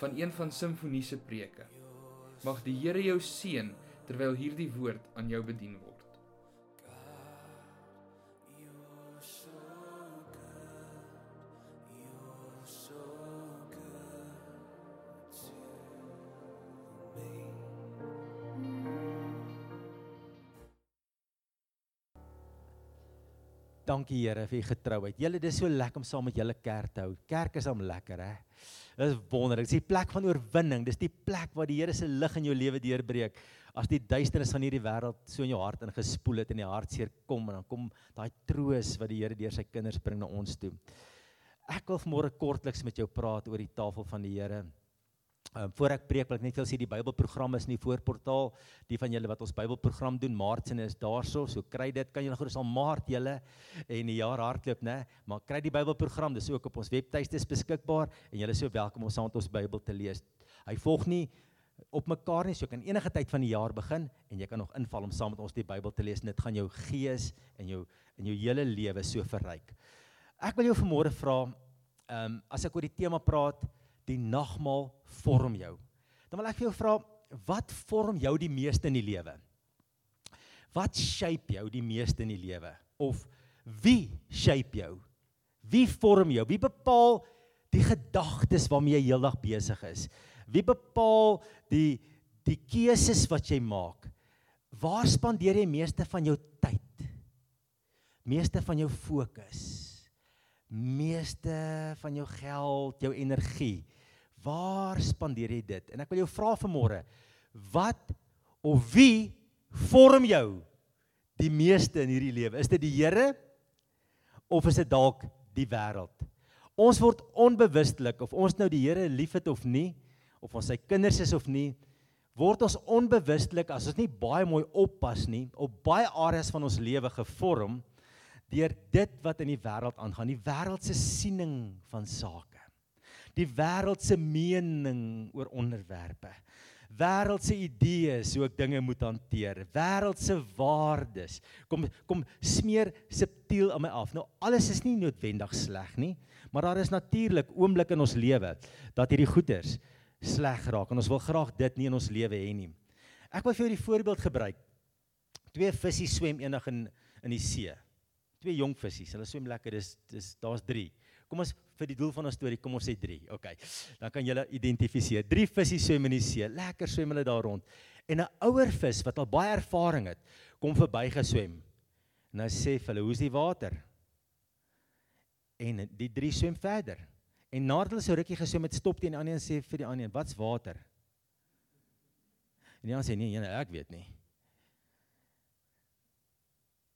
van een van Simfonie se preke. Mag die Here jou seën terwyl hierdie woord aan jou bedien word. Dankie Here vir u getrouheid. Julle dis so lekker om saam met julle kerk te hou. Kerk is hom lekker hè. Dis wonderlik. Dis die plek van oorwinning. Dis die plek waar die Here se lig in jou lewe deurbreek. As die duisternis van hierdie wêreld so in jou hart ingespoel het en die hartseer kom en dan kom daai troos wat die Here deur sy kinders bring na ons toe. Ek wil vanmôre kortliks met jou praat oor die tafel van die Here. Um, voor ek preek wil ek net wil sê die Bybelprogram is in die voorportaal. Die van julle wat ons Bybelprogram doen, Maartsen is daarso, so kry dit. Kan julle gerus al Maart julle en die jaar hardloop, né? Maar kry die Bybelprogram, dis ook op ons webtuiste beskikbaar en julle is so welkom om saam met ons Bybel te lees. Hy volg nie op mekaar nie, so jy kan enige tyd van die jaar begin en jy kan nog inval om saam met ons die Bybel te lees en dit gaan jou gees en jou in jou hele lewe so verryk. Ek wil jou vanmôre vra, ehm um, as ek oor die tema praat, die nagmaal vorm jou. Dan wil ek vir jou vra, wat vorm jou die meeste in die lewe? Wat shape jou die meeste in die lewe? Of wie shape jou? Wie vorm jou? Wie bepaal die gedagtes waarmee jy heeldag besig is? Wie bepaal die die keuses wat jy maak? Waar spandeer jy meeste van jou tyd? Meeste van jou fokus? Meeste van jou geld, jou energie? Waar spandeer jy dit? En ek wil jou vra vanmôre, wat of wie vorm jou die meeste in hierdie lewe? Is dit die Here of is dit dalk die wêreld? Ons word onbewustelik of ons nou die Here liefhet of nie, of ons sy kinders is of nie, word ons onbewustelik as ons nie baie mooi oppas nie, op baie areas van ons lewe gevorm deur dit wat in die wêreld aangaan, die wêreld se siening van sake die wêreld se mening oor onderwerpe. Wêreldse idees hoe ek dinge moet hanteer. Wêreldse waardes. Kom kom smeer subtiel aan my af. Nou alles is nie noodwendig sleg nie maar daar is natuurlik oomblikke in ons lewe dat hierdie goeters sleg raak en ons wil graag dit nie in ons lewe hê nie. Ek wil vir jou die voorbeeld gebruik. Twee visse swem eendag in in die see. Twee jong visse hulle swem lekker dis dis daar's 3 Kom ons vir die doel van ons storie, kom ons sê 3. OK. Dan kan julle identifiseer. 3 visse swem in die see. Lekker swem hulle daar rond. En 'n ouer vis wat al baie ervaring het, kom verby geswem. En hy sê vir hulle, "Hoe's die water?" En die 3 swem verder. En nadat hulle so rukkie geswem het, stop die een en sê vir die ander, "Wat's water?" En die ander sê, "Nee, nee, ek weet nie."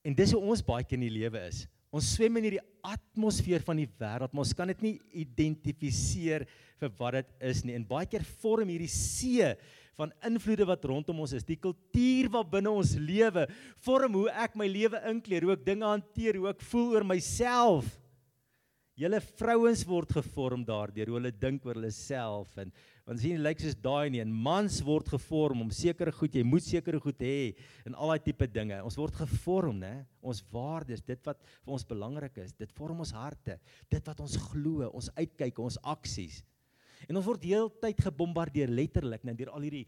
En dis hoe ons baie keer in die lewe is. Ons swem in hierdie atmosfeer van die wêreld, maar ons kan dit nie identifiseer vir wat dit is nie. En baie keer vorm hierdie see van invloede wat rondom ons is, die kultuur wat binne ons lewe vorm hoe ek my lewe inkleer, hoe ek dinge hanteer, hoe ek voel oor myself. Julle vrouens word gevorm daardeur hoe hulle dink oor hulle self en want sien lyk soos daai nie en mans word gevorm om sekere goed jy moet sekere goed hê en al daai tipe dinge. Ons word gevorm, né? Ons waardes, dit wat vir ons belangrik is, dit vorm ons harte, dit wat ons glo, ons uitkyk, ons aksies. En ons word heeltyd gebombardeer letterlik net deur al hierdie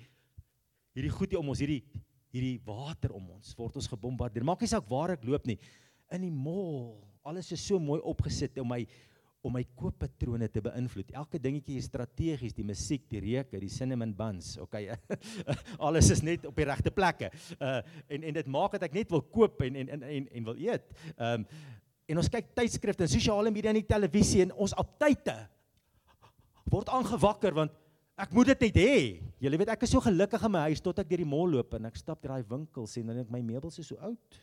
hierdie goed hier om ons hierdie hierdie water om ons word ons gebombardeer. Maak nie saak waar ek loop nie. In die mall alles is so mooi opgesit om my om my kooppatrone te beïnvloed. Elke dingetjie is strategies, die musiek, die reuke, die cinnamon buns, okay. alles is net op die regte plekke. Uh en en dit maak dat ek net wil koop en en en en, en wil eet. Um en ons kyk tydskrifte en sosiale media en die televisie en ons aptyte word aangewakker want ek moet dit net hê. Jy weet ek is so gelukkig in my huis tot ek deur die mall loop en ek stap deur daai winkels en dan ek my meubels is so oud.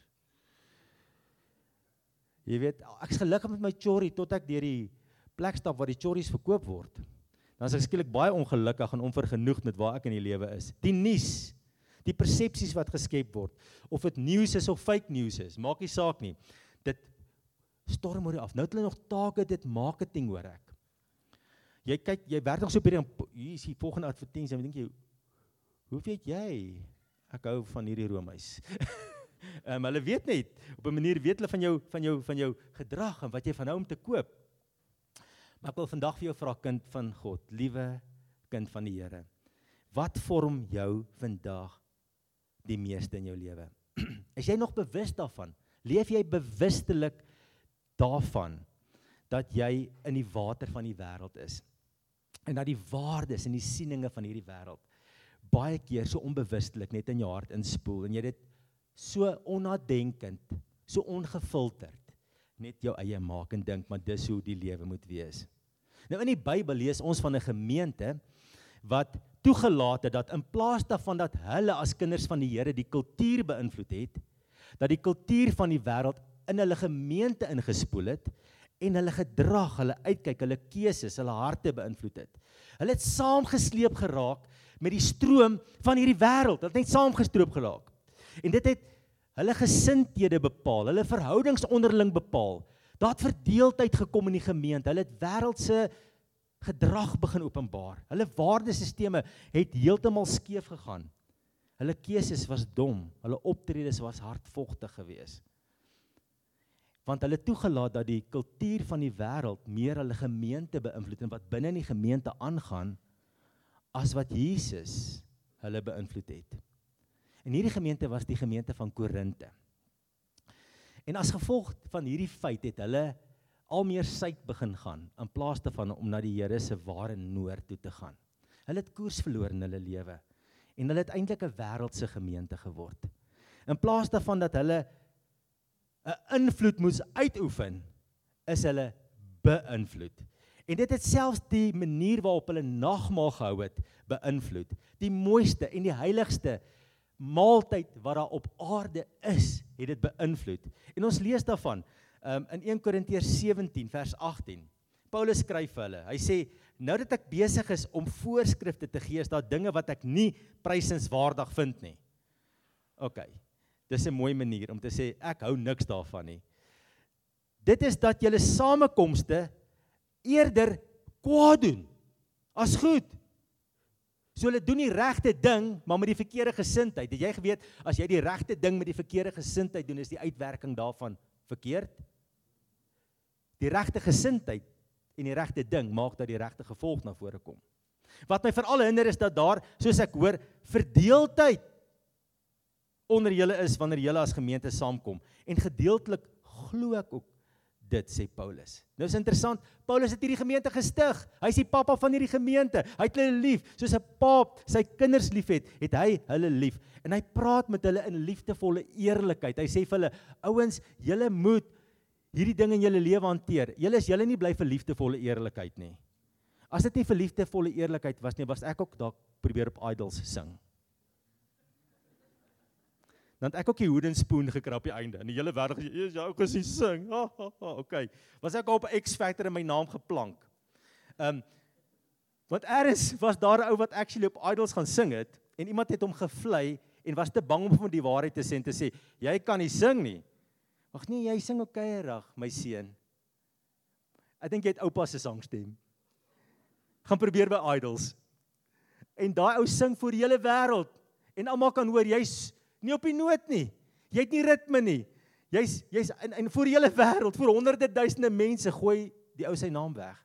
Jy weet, ek's gelukkig met my chorrie tot ek deur die plek stap waar die chorries verkoop word. Dan is ek skielik baie ongelukkig en onvergenoegd met waar ek in die lewe is. Die nuus. die persepsies wat geskep word, of dit nuus is of fake news is, maak nie saak nie. Dit storm oor af. Nou het hulle nog take dit marketing hoor ek. Jy kyk, jy werk nog so by hier is die volgende advertensie, dan dink jy, hoe weet jy? Ek hou van hierdie roomhuis. Ehm um, hulle weet net op 'n manier weet hulle van jou van jou van jou gedrag en wat jy van hom te koop. Maar ek wil vandag vir jou vra kind van God, liewe kind van die Here. Wat vorm jou vandag die meeste in jou lewe? Is jy nog bewus daarvan? Leef jy bewustelik daarvan dat jy in die water van die wêreld is? En dat die waardes en die sieninge van hierdie wêreld baie keer so onbewustelik net in jou hart inspoel en jy dit so onnadenkend, so ongefilterd net jou eie maak en dink maar dis hoe die lewe moet wees. Nou in die Bybel lees ons van 'n gemeente wat toegelaat het dat in plaas daarvan dat hulle as kinders van die Here die kultuur beïnvloed het, dat die kultuur van die wêreld in hulle gemeente ingespoel het en hulle gedrag, hulle uitkyk, hulle keuses, hulle harte beïnvloed het. Hulle het saamgesleep geraak met die stroom van hierdie wêreld. Hulle het net saamgestroop geraak. En dit het hulle gesindhede bepaal, hulle verhoudings onderling bepaal. Daar het verdeeldheid gekom in die gemeente. Hulle het wêreldse gedrag begin openbaar. Hulle waardesisteme het heeltemal skeef gegaan. Hulle keuses was dom, hulle optredes was hardvogtig geweest. Want hulle toegelaat dat die kultuur van die wêreld meer hulle gemeente beïnvloed en wat binne in die gemeente aangaan as wat Jesus hulle beïnvloed het. En hierdie gemeente was die gemeente van Korinte. En as gevolg van hierdie feit het hulle al meer suid begin gaan in plaas daarvan om na die Here se ware noord toe te gaan. Hulle het koers verloor in hulle lewe en hulle het eintlik 'n wêreldse gemeente geword. In plaas daarvan dat hulle 'n invloed moes uitoefen, is hulle beïnvloed. En dit het selfs die manier waarop hulle nagmaal gehou het beïnvloed. Die mooiste en die heiligste maaltyd wat daar op aarde is, het dit beïnvloed. En ons lees daarvan um, in 1 Korintiërs 17 vers 18. Paulus skryf vir hulle. Hy sê nou dat ek besig is om voorskrifte te gee, is daar dinge wat ek nie prysenswaardig vind nie. OK. Dis 'n mooi manier om te sê ek hou niks daarvan nie. Dit is dat julle samekomste eerder kwaad doen as goed. So hulle doen die regte ding, maar met die verkeerde gesindheid. Het jy geweet as jy die regte ding met die verkeerde gesindheid doen, is die uitwerking daarvan verkeerd? Die regte gesindheid en die regte ding maak dat die regte gevolg na vore kom. Wat my veral hinder is dat daar, soos ek hoor, verdeeldheid onder julle is wanneer julle as gemeente saamkom en gedeeltelik glo ek ook dit sê Paulus. Nou is interessant, Paulus het hierdie gemeente gestig. Hy is die pappa van hierdie gemeente. Hy het hulle lief, soos 'n pa sy kinders liefhet, het hy hulle lief. En hy praat met hulle in liefdevolle eerlikheid. Hy sê vir hulle, ouens, julle moet hierdie ding in julle lewe hanteer. Julle is julle nie bly vir liefdevolle eerlikheid nie. As dit nie vir liefdevolle eerlikheid was nie, was ek ook dalk probeer op idols sing dan het ek ook die wooden spoon gekrap die einde. En die hele wêreld gesê, "Jesus, jou kan sing." Ha, ha, ha, okay. Was ek op X Factor in my naam geplank. Ehm um, want eers was daar 'n ou wat actually op Idols gaan sing het en iemand het hom gevlei en was te bang om van die waarheid te sê en te sê, "Jy kan nie sing nie." Ag nee, jy sing okay reg, my seun. Ek dink jy het oupa se sangstem. Gaan probeer by Idols. En daai ou sing vir die hele wêreld en almal kan hoor jy's nie op die noot nie. Jy het nie ritme nie. Jy's jy's in in voor die hele wêreld, voor honderde duisende mense gooi die ou sy naam weg.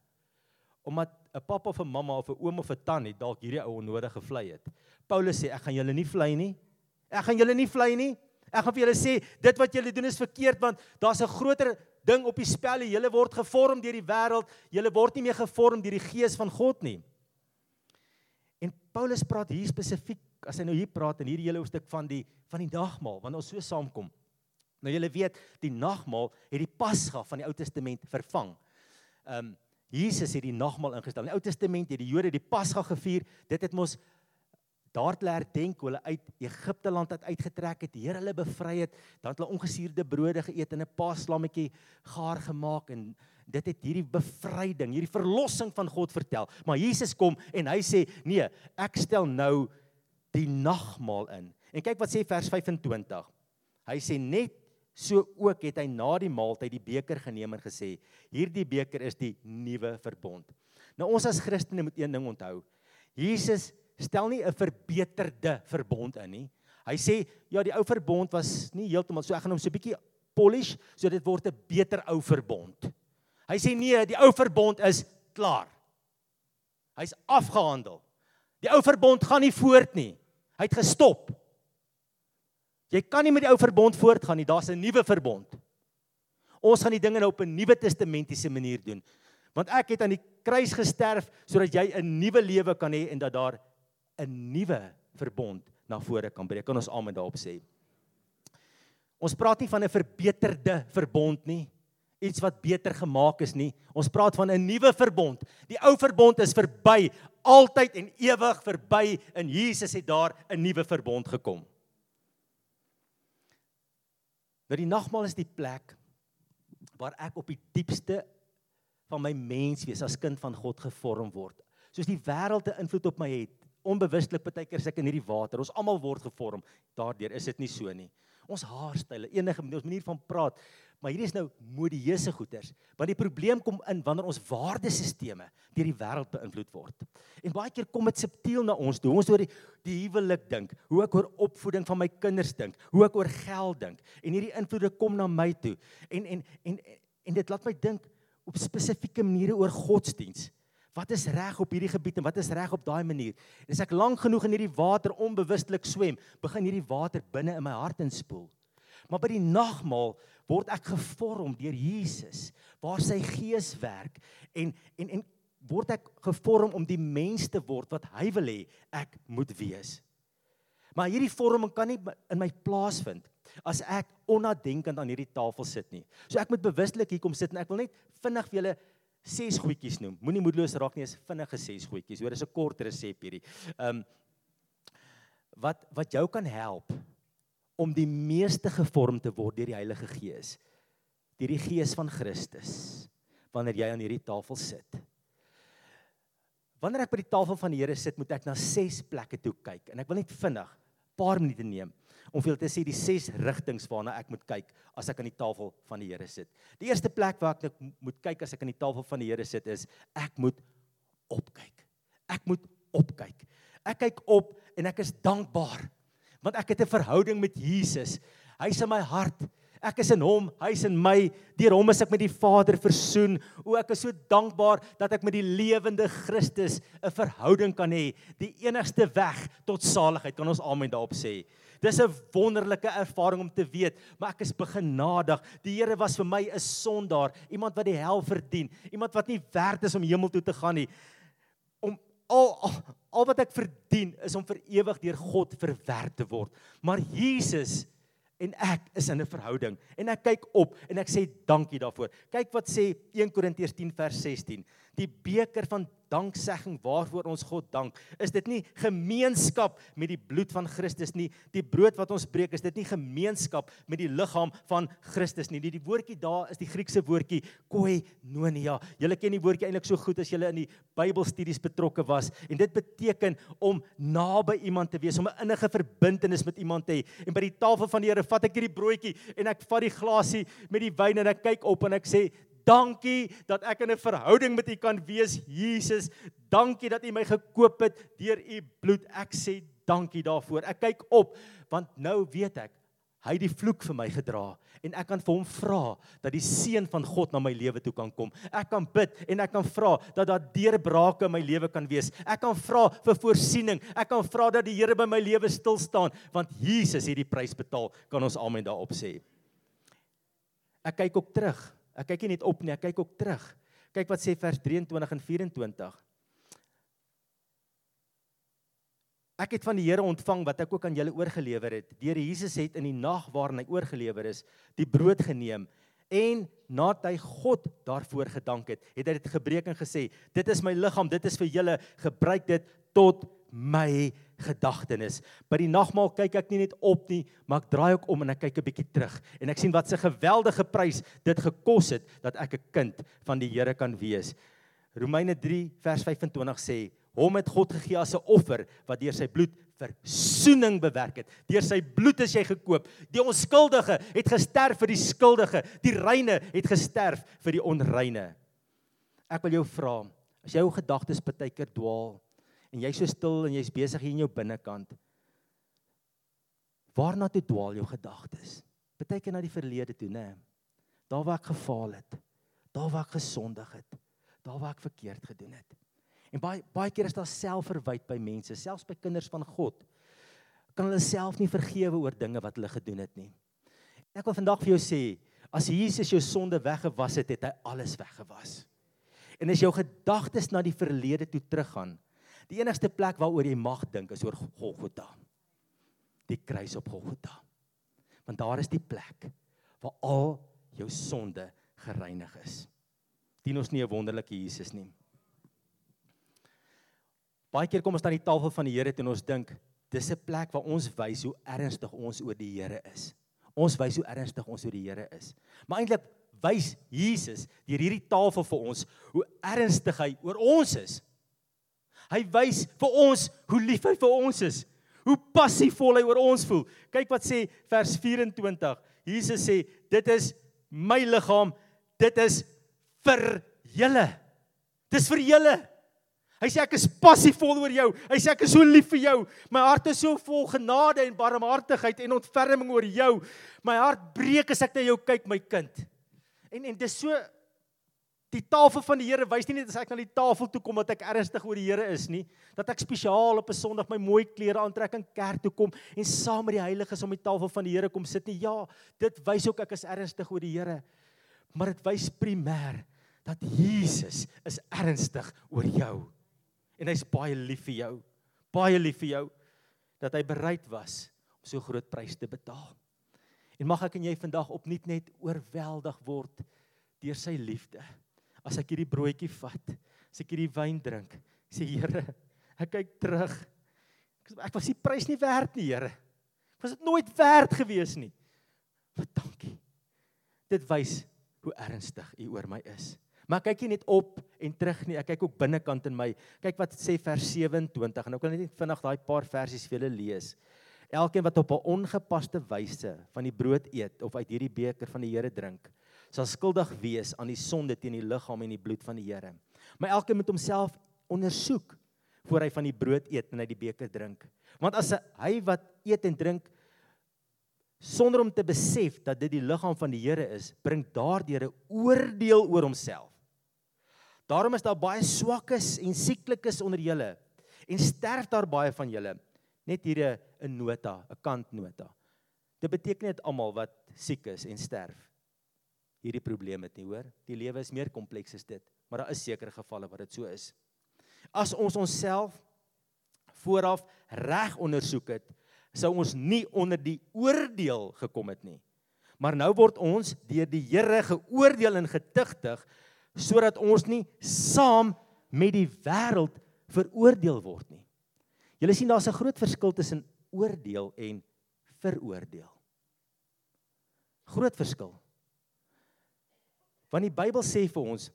Omdat 'n pappa of 'n mamma of 'n oom of 'n tannie dalk hierdie ou onnodig gevlei het. Paulus sê ek gaan julle nie vlei nie. Ek gaan julle nie vlei nie. Ek gaan vir julle sê dit wat julle doen is verkeerd want daar's 'n groter ding op die spel. Julle word gevorm deur die wêreld. Julle word nie meer gevorm deur die gees van God nie. En Paulus praat hier spesifiek as hy nou hier praat in hierdie hele hoofstuk van die van die nagmaal, wanneer ons so saamkom. Nou julle weet, die nagmaal het die Pasga van die Ou Testament vervang. Ehm um, Jesus het die nagmaal ingestel. In die Ou Testament het die Jode die Pasga gevier. Dit het mos daar te herdenk hoe hulle uit Egipte land uit uitgetrek het, die Here hulle bevry het, dan het hulle ongesuurde brode geëet en 'n paaslammetjie gaar gemaak en dit het hierdie bevryding, hierdie verlossing van God vertel. Maar Jesus kom en hy sê, "Nee, ek stel nou die nagmaal in. En kyk wat sê vers 25. Hy sê net so ook het hy na die maaltyd die beker geneem en gesê: "Hierdie beker is die nuwe verbond." Nou ons as Christene moet een ding onthou. Jesus stel nie 'n verbeterde verbond in nie. Hy sê ja, die ou verbond was nie heeltemal so ek gaan hom so 'n bietjie polish sodat dit word 'n beter ou verbond. Hy sê nee, die ou verbond is klaar. Hy's afgehandel. Die ou verbond gaan nie voort nie. Hy het gestop. Jy kan nie met die ou verbond voortgaan nie. Daar's 'n nuwe verbond. Ons gaan die dinge nou op 'n nuwe testamentiese manier doen. Want ek het aan die kruis gesterf sodat jy 'n nuwe lewe kan hê en dat daar 'n nuwe verbond na vore kan breek. Kan ons almal daarop sê? Ons praat nie van 'n verbeterde verbond nie, iets wat beter gemaak is nie. Ons praat van 'n nuwe verbond. Die ou verbond is verby, altyd en ewig verby. In Jesus het daar 'n nuwe verbond gekom. Nou die nagmaal is die plek waar ek op die diepste van my menswees as kind van God gevorm word. Soos die wêreld 'n invloed op my het, onbewustelik baie keer as ek in hierdie water. Ons almal word gevorm. Daardeur is dit nie so nie. Ons haarstyle, enige ons manier van praat, maar hierdie is nou modieuse goeters. Want die probleem kom in wanneer ons waardesisteme deur die wêreld beïnvloed word. En baie keer kom dit subtiel na ons toe. Ons oor die die huwelik dink, hoe ek oor opvoeding van my kinders dink, hoe ek oor geld dink. En hierdie invloede kom na my toe. En en en en dit laat my dink op spesifieke maniere oor godsdiens. Wat is reg op hierdie gebied en wat is reg op daai manier? En as ek lank genoeg in hierdie water onbewustelik swem, begin hierdie water binne in my hart inspoel. Maar by die nagmaal word ek gevorm deur Jesus, waar sy gees werk en en en word ek gevorm om die mens te word wat hy wil hê ek moet wees. Maar hierdie vorming kan nie in my plaas vind as ek onnadenkend aan hierdie tafel sit nie. So ek moet bewuslik hier kom sit en ek wil net vinnig vir julle ses goedjies noem. Moenie moedeloos raak nie, is vinnige ses goedjies. Hoor, dis 'n kort resep hierdie. Ehm um, wat wat jou kan help om die meeste gevorm te word deur die Heilige Gees. Deur die Gees van Christus wanneer jy aan hierdie tafel sit. Wanneer ek by die tafel van die Here sit, moet ek na ses plekke toe kyk en ek wil net vinnig paar minute neem om vir julle te sê die ses rigtings waarna ek moet kyk as ek aan die tafel van die Here sit. Die eerste plek waar ek moet kyk as ek aan die tafel van die Here sit is ek moet opkyk. Ek moet opkyk. Ek kyk op en ek is dankbaar want ek het 'n verhouding met Jesus. Hy's in my hart. Ek is in hom, hy's in my. Deur hom is ek met die Vader versoen. O, ek is so dankbaar dat ek met die lewende Christus 'n verhouding kan hê. Die enigste weg tot saligheid. Kan ons amen daarop sê? Dis 'n wonderlike ervaring om te weet, maar ek is begenadig. Die Here was vir my 'n sondaar, iemand wat die hel verdien, iemand wat nie werd is om hemel toe te gaan nie. Al al, al wat ek verdien is om vir ewig deur God verwerp te word. Maar Jesus en ek is in 'n verhouding en ek kyk op en ek sê dankie daarvoor. Kyk wat sê 1 Korintiërs 10 vers 16. Die beker van danksegging waarvoor ons God dank. Is dit nie gemeenskap met die bloed van Christus nie? Die brood wat ons breek, is dit nie gemeenskap met die liggaam van Christus nie? Die, die woordjie daar is die Griekse woordjie koinonia. Julle ken die woordjie eintlik so goed as julle in die Bybelstudies betrokke was en dit beteken om naby iemand te wees, om 'n innige verbintenis met iemand te hê. En by die tafel van die Here vat ek hierdie broodjie en ek vat die glasie met die wyn en ek kyk op en ek sê Dankie dat ek in 'n verhouding met U kan wees, Jesus. Dankie dat U my gekoop het deur U bloed. Ek sê dankie daarvoor. Ek kyk op want nou weet ek hy het die vloek vir my gedra en ek kan vir hom vra dat die seën van God na my lewe toe kan kom. Ek kan bid en ek kan vra dat daar deurbrake in my lewe kan wees. Ek kan vra vir voorsiening. Ek kan vra dat die Here by my lewe stil staan want Jesus het die prys betaal. Kan ons almal daarop sê? Ek kyk ook terug Ek kyk nie net op nie, ek kyk ook terug. Kyk wat sê vers 23 en 24. Ek het van die Here ontvang wat ek ook aan julle oorgelewer het. Deur Jesus het in die nag waarin hy oorgelewer is, die brood geneem en nadat hy God daarvoor gedank het, het hy dit gebreek en gesê: "Dit is my liggaam, dit is vir julle, gebruik dit tot my gedagtenis. By die nagmaal kyk ek nie net op nie, maar ek draai ook om en ek kyk 'n bietjie terug en ek sien wat 'n geweldige prys dit gekos het dat ek 'n kind van die Here kan wees. Romeine 3 vers 25 sê: "Hom het God gegee as 'n offer wat deur sy bloed versoening bewerk het. Deur sy bloed is jy gekoop. Die onskuldige het gesterf vir die skuldige. Die reine het gesterf vir die onreine. Ek wil jou vra, as jou gedagtes baie keer dwaal en jy's so stil en jy's besig hier in jou binnekant, waarna toe dwaal jou gedagtes? Baie keer na die verlede toe, nê? Daar waar ek gefaal het, daar waar ek gesondig het, daar waar ek verkeerd gedoen het. En baie baie keer is daar selfverwyd by mense, selfs by kinders van God. Kan hulle self nie vergewe oor dinge wat hulle gedoen het nie. Ek wil vandag vir jou sê, as Jesus jou sonde weggewas het, het hy alles weggewas. En as jou gedagtes na die verlede toe teruggaan, die enigste plek waaroor jy mag dink is oor Golgotha. Die kruis op Golgotha. Want daar is die plek waar al jou sonde gereinig is. Dien ons nie 'n wonderlike Jesus nie. Baie keer kom ons aan die tafel van die Here en ons dink dis 'n plek waar ons wys hoe ernstig ons oor die Here is. Ons wys hoe ernstig ons oor die Here is. Maar eintlik wys Jesus deur hierdie tafel vir ons hoe ernstig hy oor ons is. Hy wys vir ons hoe lief hy vir ons is. Hoe passievol hy oor ons voel. Kyk wat sê vers 24. Jesus sê dit is my liggaam. Dit is vir julle. Dis vir julle. Hy sê ek is passievol oor jou. Hy sê ek is so lief vir jou. My hart is so vol genade en barmhartigheid en ontferming oor jou. My hart breek as ek na jou kyk, my kind. En en dis so die tafel van die Here wys nie net as ek na die tafel toe kom dat ek ernstig oor die Here is nie, dat ek spesiaal op 'n Sondag my mooi klere aantrek en kerk toe kom en saam met die heiliges om die tafel van die Here kom sit nie. Ja, dit wys ook ek is ernstig oor die Here. Maar dit wys primêr dat Jesus is ernstig oor jou en hy's baie lief vir jou. Baie lief vir jou dat hy bereid was om so groot prys te betaal. En mag ek en jy vandag opnuut net oorweldig word deur sy liefde. As ek hierdie broodjie vat, as ek hierdie wyn drink, sê Here, ek kyk terug. Ek was die prys nie werd nie, Here. Was dit nooit werd gewees nie. Wat dankie. Dit wys hoe ernstig U oor my is. Maar kyk nie net op en terug nie, ek kyk ook binnekant in my. Kyk wat sê vers 27 en ek wil net vinnig daai paar versies vir julle lees. Elkeen wat op 'n ongepaste wyse van die brood eet of uit hierdie beker van die Here drink, sal skuldig wees aan die sonde teen die liggaam en die bloed van die Here. Maar elkeen moet homself ondersoek voor hy van die brood eet en uit die beker drink. Want as hy wat eet en drink sonder om te besef dat dit die liggaam van die Here is, bring daardeur 'n oordeel oor homself. Daarom is daar baie swakkes en sieklikes onder julle en sterf daar baie van julle. Net hier 'n nota, 'n kantnota. Dit beteken net almal wat siek is en sterf. Hierdie probleem het nie, hoor? Die lewe is meer kompleks as dit, maar daar is sekere gevalle waar dit so is. As ons onsself vooraf reg ondersoek het, sou ons nie onder die oordeel gekom het nie. Maar nou word ons deur die Here geoordeel en getuigtig sodat ons nie saam met die wêreld veroordeel word nie. Julle sien daar's 'n groot verskil tussen oordeel en veroordeel. Groot verskil. Want die Bybel sê vir ons,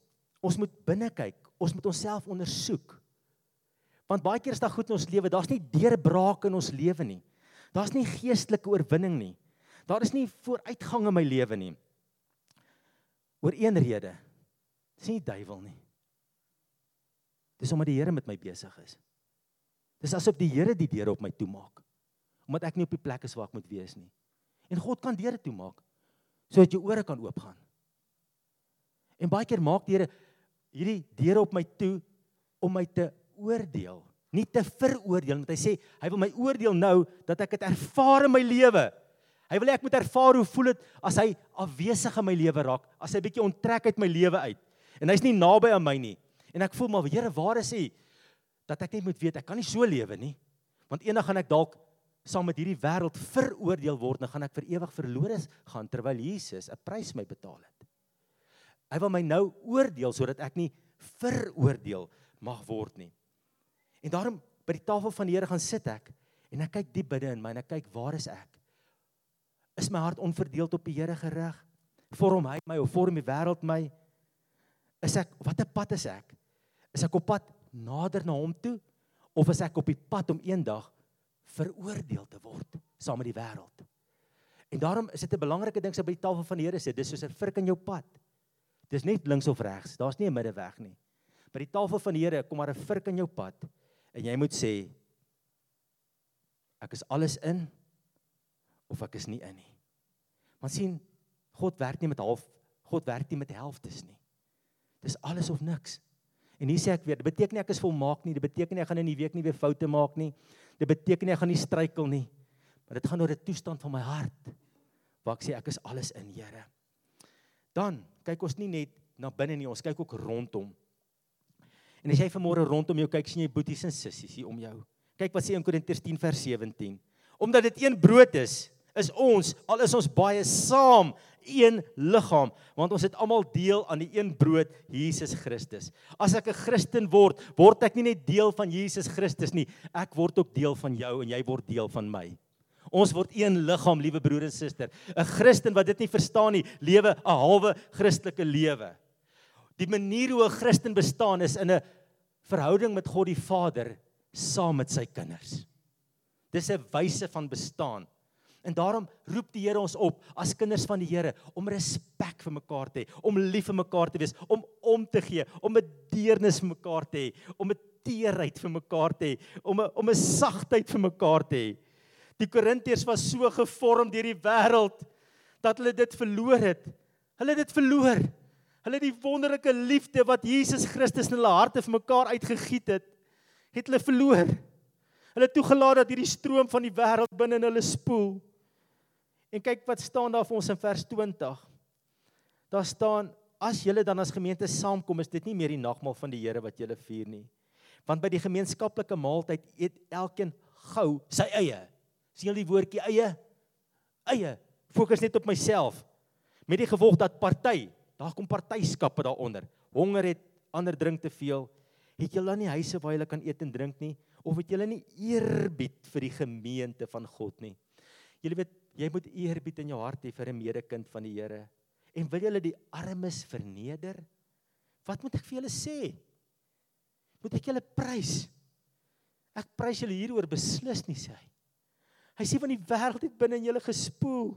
ons moet binne kyk, ons moet onsself ondersoek. Want baie keer is daar goed in ons lewe, daar's nie deurbrake in ons lewe nie. Daar's nie geestelike oorwinning nie. Daar is nie vooruitgang in my lewe nie. Oor een rede, Dis nie die duiwel nie. Dis omdat die Here met my besig is. Dis asof die Here die deure op my toemaak. Omdat ek nie op die plek is waar ek moet wees nie. En God kan deure toemaak sodat jou ore kan oopgaan. En baie keer maak die Here hierdie deure op my toe om my te oordeel, nie te veroordeel, want hy sê hy wil my oordeel nou dat ek dit ervaar in my lewe. Hy wil ek moet ervaar hoe voel dit as hy afwesig in my lewe raak, as hy bietjie onttrek uit my lewe uit. En hy's nie naby aan my nie. En ek voel maar Here, waar is hy? Dat ek net moet weet ek kan nie so lewe nie. Want eendag gaan ek dalk saam met hierdie wêreld veroordeel word en gaan ek vir ewig verlore gaan terwyl Jesus 'n prys my betaal het. Hy wil my nou oordeel sodat ek nie veroordeel mag word nie. En daarom by die tafel van die Here gaan sit ek en ek kyk diep binne in my en ek kyk waar is ek? Is my hart onverdeeld op die Here gerig? Vorm hy my of vorm die wêreld my? Is ek watter pad is ek? Is ek op pad nader na hom toe of is ek op die pad om eendag veroordeel te word saam met die wêreld. En daarom is dit 'n belangrike ding so by die tafel van die Here sê, dis soos 'n vrik in jou pad. Dis net links of regs, daar's nie 'n middeweg nie. By die tafel van die Here kom maar 'n vrik in jou pad en jy moet sê ek is alles in of ek is nie in nie. Maar sien, God werk nie met half God werk nie met helftes nie. Dis alles of niks. En hier sê ek weer, dit beteken nie ek is volmaak nie, dit beteken nie ek gaan in die week nie weer foute maak nie. Dit beteken nie ek gaan nie struikel nie. Maar dit gaan oor 'n toestand van my hart. Waar ek sê ek is alles in Here. Dan kyk ons nie net na binne nie, ons kyk ook rondom. En as jy vanmôre rondom jou kyk, sien jy boeties en sissies hier om jou. Kyk wat sê in Korintiërs 10 vers 17. Omdat dit een brood is, is ons, al is ons baie saam, een liggaam, want ons het almal deel aan die een brood, Jesus Christus. As ek 'n Christen word, word ek nie net deel van Jesus Christus nie, ek word ook deel van jou en jy word deel van my. Ons word een liggaam, liewe broer en suster. 'n Christen wat dit nie verstaan nie, lewe 'n halwe Christelike lewe. Die manier hoe 'n Christen bestaan is in 'n verhouding met God die Vader saam met sy kinders. Dis 'n wyse van bestaan. En daarom roep die Here ons op as kinders van die Here om respek vir mekaar te hê, om lief vir mekaar te wees, om om te gee, om 'n deernis vir mekaar te hê, om 'n teerheid vir mekaar te hê, om 'n om 'n sagtheid vir mekaar te hê. Die Korintiërs was so gevorm deur die wêreld dat hulle dit verloor het. Hulle het dit verloor. Hulle het die wonderlike liefde wat Jesus Christus in hulle harte vir mekaar uitgegiet het, het hulle verloor. Hulle toegelaat dat hierdie stroom van die wêreld binne in hulle spoel. En kyk wat staan daar vir ons in vers 20. Daar staan as julle dan as gemeente saamkom, is dit nie meer die nagmaal van die Here wat julle vier nie. Want by die gemeenskaplike maaltyd eet elkeen gou sy eie. Sien julle die woordjie eie? Eie. Fokus net op myself. Met die gevolg dat party, daar kom partyskappe daaronder. Honger het, ander drink te veel. Het julle dan nie huise waar julle kan eet en drink nie of het julle nie eerbied vir die gemeente van God nie? Julle weet Jy moet eerbied in jou hart hê vir 'n medekind van die Here. En wil jy die armes verneder? Wat moet ek vir julle sê? Moet ek julle prys? Ek prys julle hieroor beslis nie sê hy. Hy sê van die wêreld het binne in julle gespoel.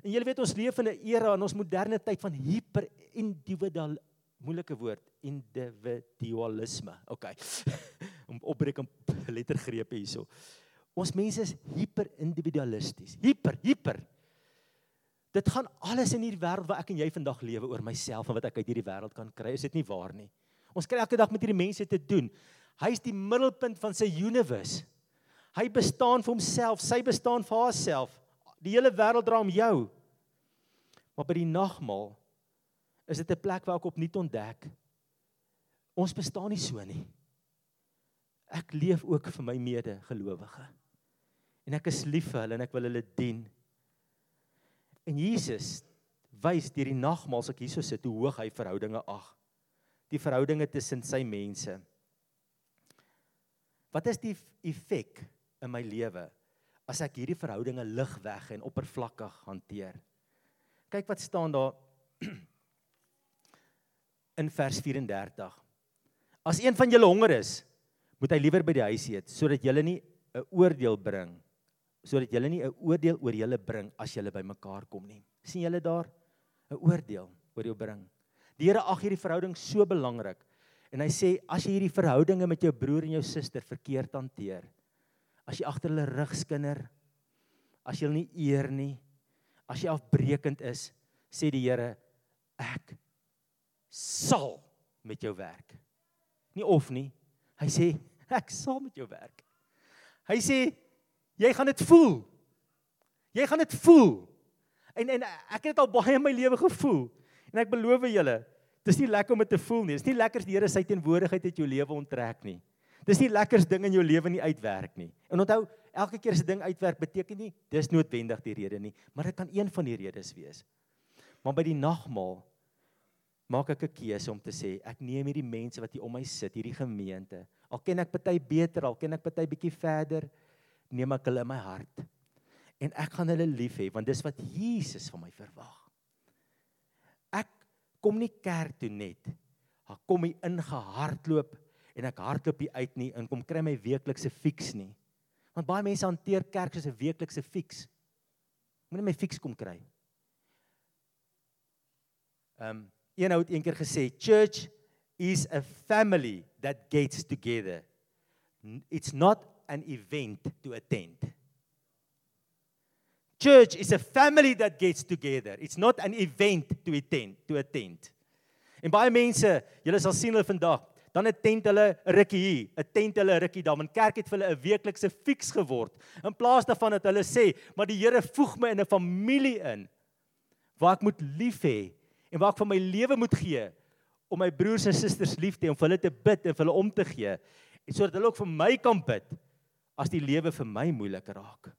En julle weet ons leef in 'n era in ons moderne tyd van hyperindividual moeilike woord individualisme. OK. Om opbreek om lettergrepe hierso. Ons mense is hyperindividualisties. Hyper, hyper. Dit gaan alles in hierdie wêreld waar ek en jy vandag lewe oor myself en wat ek uit hierdie wêreld kan kry. Is dit nie waar nie? Ons kry elke dag met hierdie mense te doen. Hy is die middelpunt van sy universe. Hy bestaan vir homself, sy bestaan vir haarself. Die hele wêreld dra om jou. Maar by die nagmaal is dit 'n plek waar ek opnuut ontdek ons bestaan nie so nie. Ek leef ook vir my medegelowige en ek is lief vir hulle en ek wil hulle dien. En Jesus wys deur die nagmaal as ek hierso sit hoe hoog hy verhoudinge ag. Die verhoudinge tussen sy mense. Wat is die effek in my lewe as ek hierdie verhoudinge ligweg en oppervlakkig hanteer? Kyk wat staan daar in vers 34. As een van julle honger is, moet hy liewer by die huis eet sodat julle nie 'n oordeel bring sodat julle nie 'n oordeel oor julle bring as julle bymekaar kom nie. sien julle daar 'n oordeel oor jou bring. Die Here ag hierdie verhouding so belangrik. En hy sê as jy hierdie verhoudinge met jou broer en jou suster verkeerd hanteer, as jy agter hulle rug skinder, as jy hulle nie eer nie, as jy afbreekend is, sê die Here, ek sal met jou werk. Nie of nie. Hy sê ek sal met jou werk. Hy sê Jy gaan dit voel. Jy gaan dit voel. En en ek het dit al baie in my lewe gevoel. En ek beloof julle, dis nie lekker om dit te voel nie. Dis nie lekker as die Here sy teenwoordigheid uit jou lewe onttrek nie. Dis nie lekker as ding in jou lewe nie uitwerk nie. En onthou, elke keer as 'n ding uitwerk, beteken nie dis noodwendig die rede nie, maar dit kan een van die redes wees. Maar by die nagmaal maak ek 'n keuse om te sê, ek neem hierdie mense wat hier om my sit, hierdie gemeente. Al ken ek party beter, al ken ek party bietjie verder, neem ek hulle in my hart. En ek gaan hulle lief hê want dis wat Jesus van my verwag. Ek kom nie kerk toe net. Ek kom hier ingehardloop en ek hardloop hier uit nie en kom kry my weeklikse fiks nie. Want baie mense hanteer kerk soos 'n weeklikse fiks. Moenie my fiks kom kry. Ehm um, een ou het eendag gesê, "Church is a family that gets together. It's not an event to attend." Church is a family that gets together. It's not an event to attend to attend. En baie mense, julle sal sien hulle vandag, dan 'n tent hulle 'n rukkie hier, 'n tent hulle 'n rukkie daar, want kerk het vir hulle 'n weeklikse fiks geword. In plaas daarvan dat hulle sê, maar die Here voeg my in 'n familie in waar ek moet lief hê en waar ek van my lewe moet gee om my broers en susters lief te hê, om vir hulle te bid en vir hulle om te gee en sodat hulle ook vir my kan bid as die lewe vir my moeilik raak.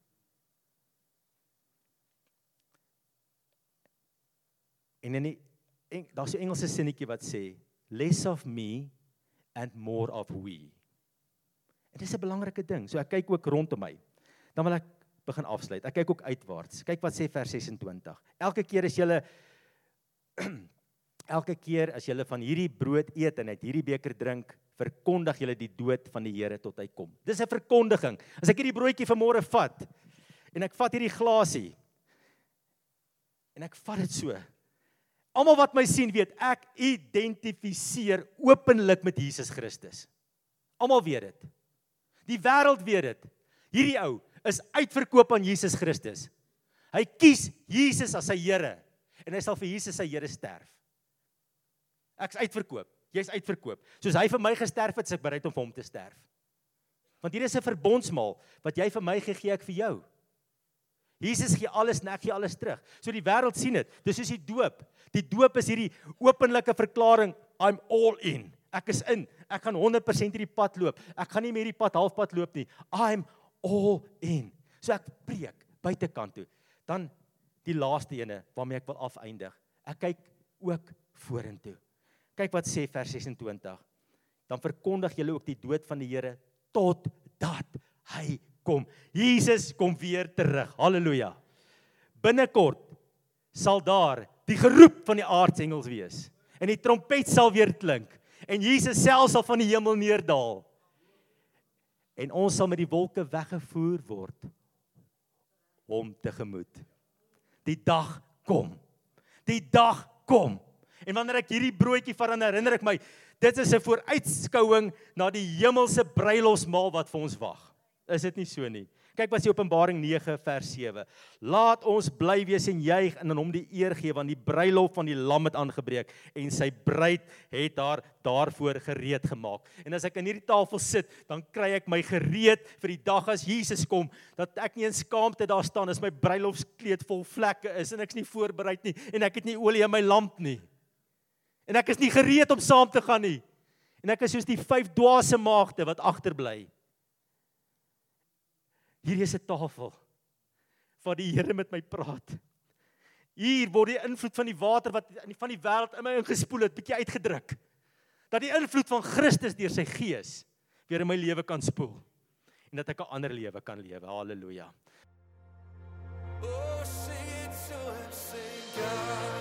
En in die daar's 'n Engelse sinnetjie wat sê less of me and more of we. En dit is 'n belangrike ding. So ek kyk ook rondom my. Dan wil ek begin afsluit. Ek kyk ook uitwaarts. Kyk wat sê vers 26. Elke keer as jy elke keer as jy van hierdie brood eet en uit hierdie beker drink, verkondig jy die dood van die Here tot hy kom. Dis 'n verkondiging. As ek hierdie broodjie vanmôre vat en ek vat hierdie glasie en ek vat dit so Almal wat my sien weet ek identifiseer openlik met Jesus Christus. Almal weet dit. Die wêreld weet dit. Hierdie ou is uitverkoop aan Jesus Christus. Hy kies Jesus as sy Here en hy sal vir Jesus sy Here sterf. Ek's uitverkoop. Jy's uitverkoop. Soos hy vir my gesterf het, is ek bereid om vir hom te sterf. Want hier is 'n verbondsmaal wat jy vir my gegee ek vir jou. Jesus gee alles en ek gee alles terug. So die wêreld sien dit. Dis soos die doop. Die doop is hierdie openlike verklaring I'm all in. Ek is in. Ek gaan 100% hierdie pad loop. Ek gaan nie meer hierdie pad halfpad loop nie. I'm all in. So ek preek buitekant toe. Dan die laaste ene waarmee ek wil afeindig. Ek kyk ook vorentoe. Kyk wat sê vers 26. Dan verkondig julle ook die dood van die Here tot dat hy kom. Jesus kom weer terug. Halleluja. Binnekort sal daar die geroep van die aardsengels wees en die trompet sal weer klink en Jesus self sal van die hemel neerdal. En ons sal met die wolke weggevoer word om tegemoet. Die dag kom. Die dag kom. En wanneer ek hierdie broodjie vat, herinner ek my, dit is 'n vooruitskouing na die hemelse bruilofsmaal wat vir ons wag. Is dit nie so nie? Kyk wat sê Openbaring 9 vers 7. Laat ons bly wees en juig en aan hom die eer gee want die bruilof van die lam het aangebreek en sy bruid het haar daarvoor gereed gemaak. En as ek aan hierdie tafel sit, dan kry ek my gereed vir die dag as Jesus kom dat ek nie in skaamte daar staan as my bruilofskleed vol vlekke is en ek's nie voorberei nie en ek het nie olie in my lamp nie. En ek is nie gereed om saam te gaan nie. En ek is soos die vyf dwaase maagde wat agterbly. Hier is 'n tafel waar die Here met my praat. Hier word die invloed van die water wat van die wêreld in my ingespoel het, bietjie uitgedruk. Dat die invloed van Christus deur sy gees weer in my lewe kan spoel en dat ek 'n ander lewe kan lewe. Halleluja. Oh, sing it so and sing God.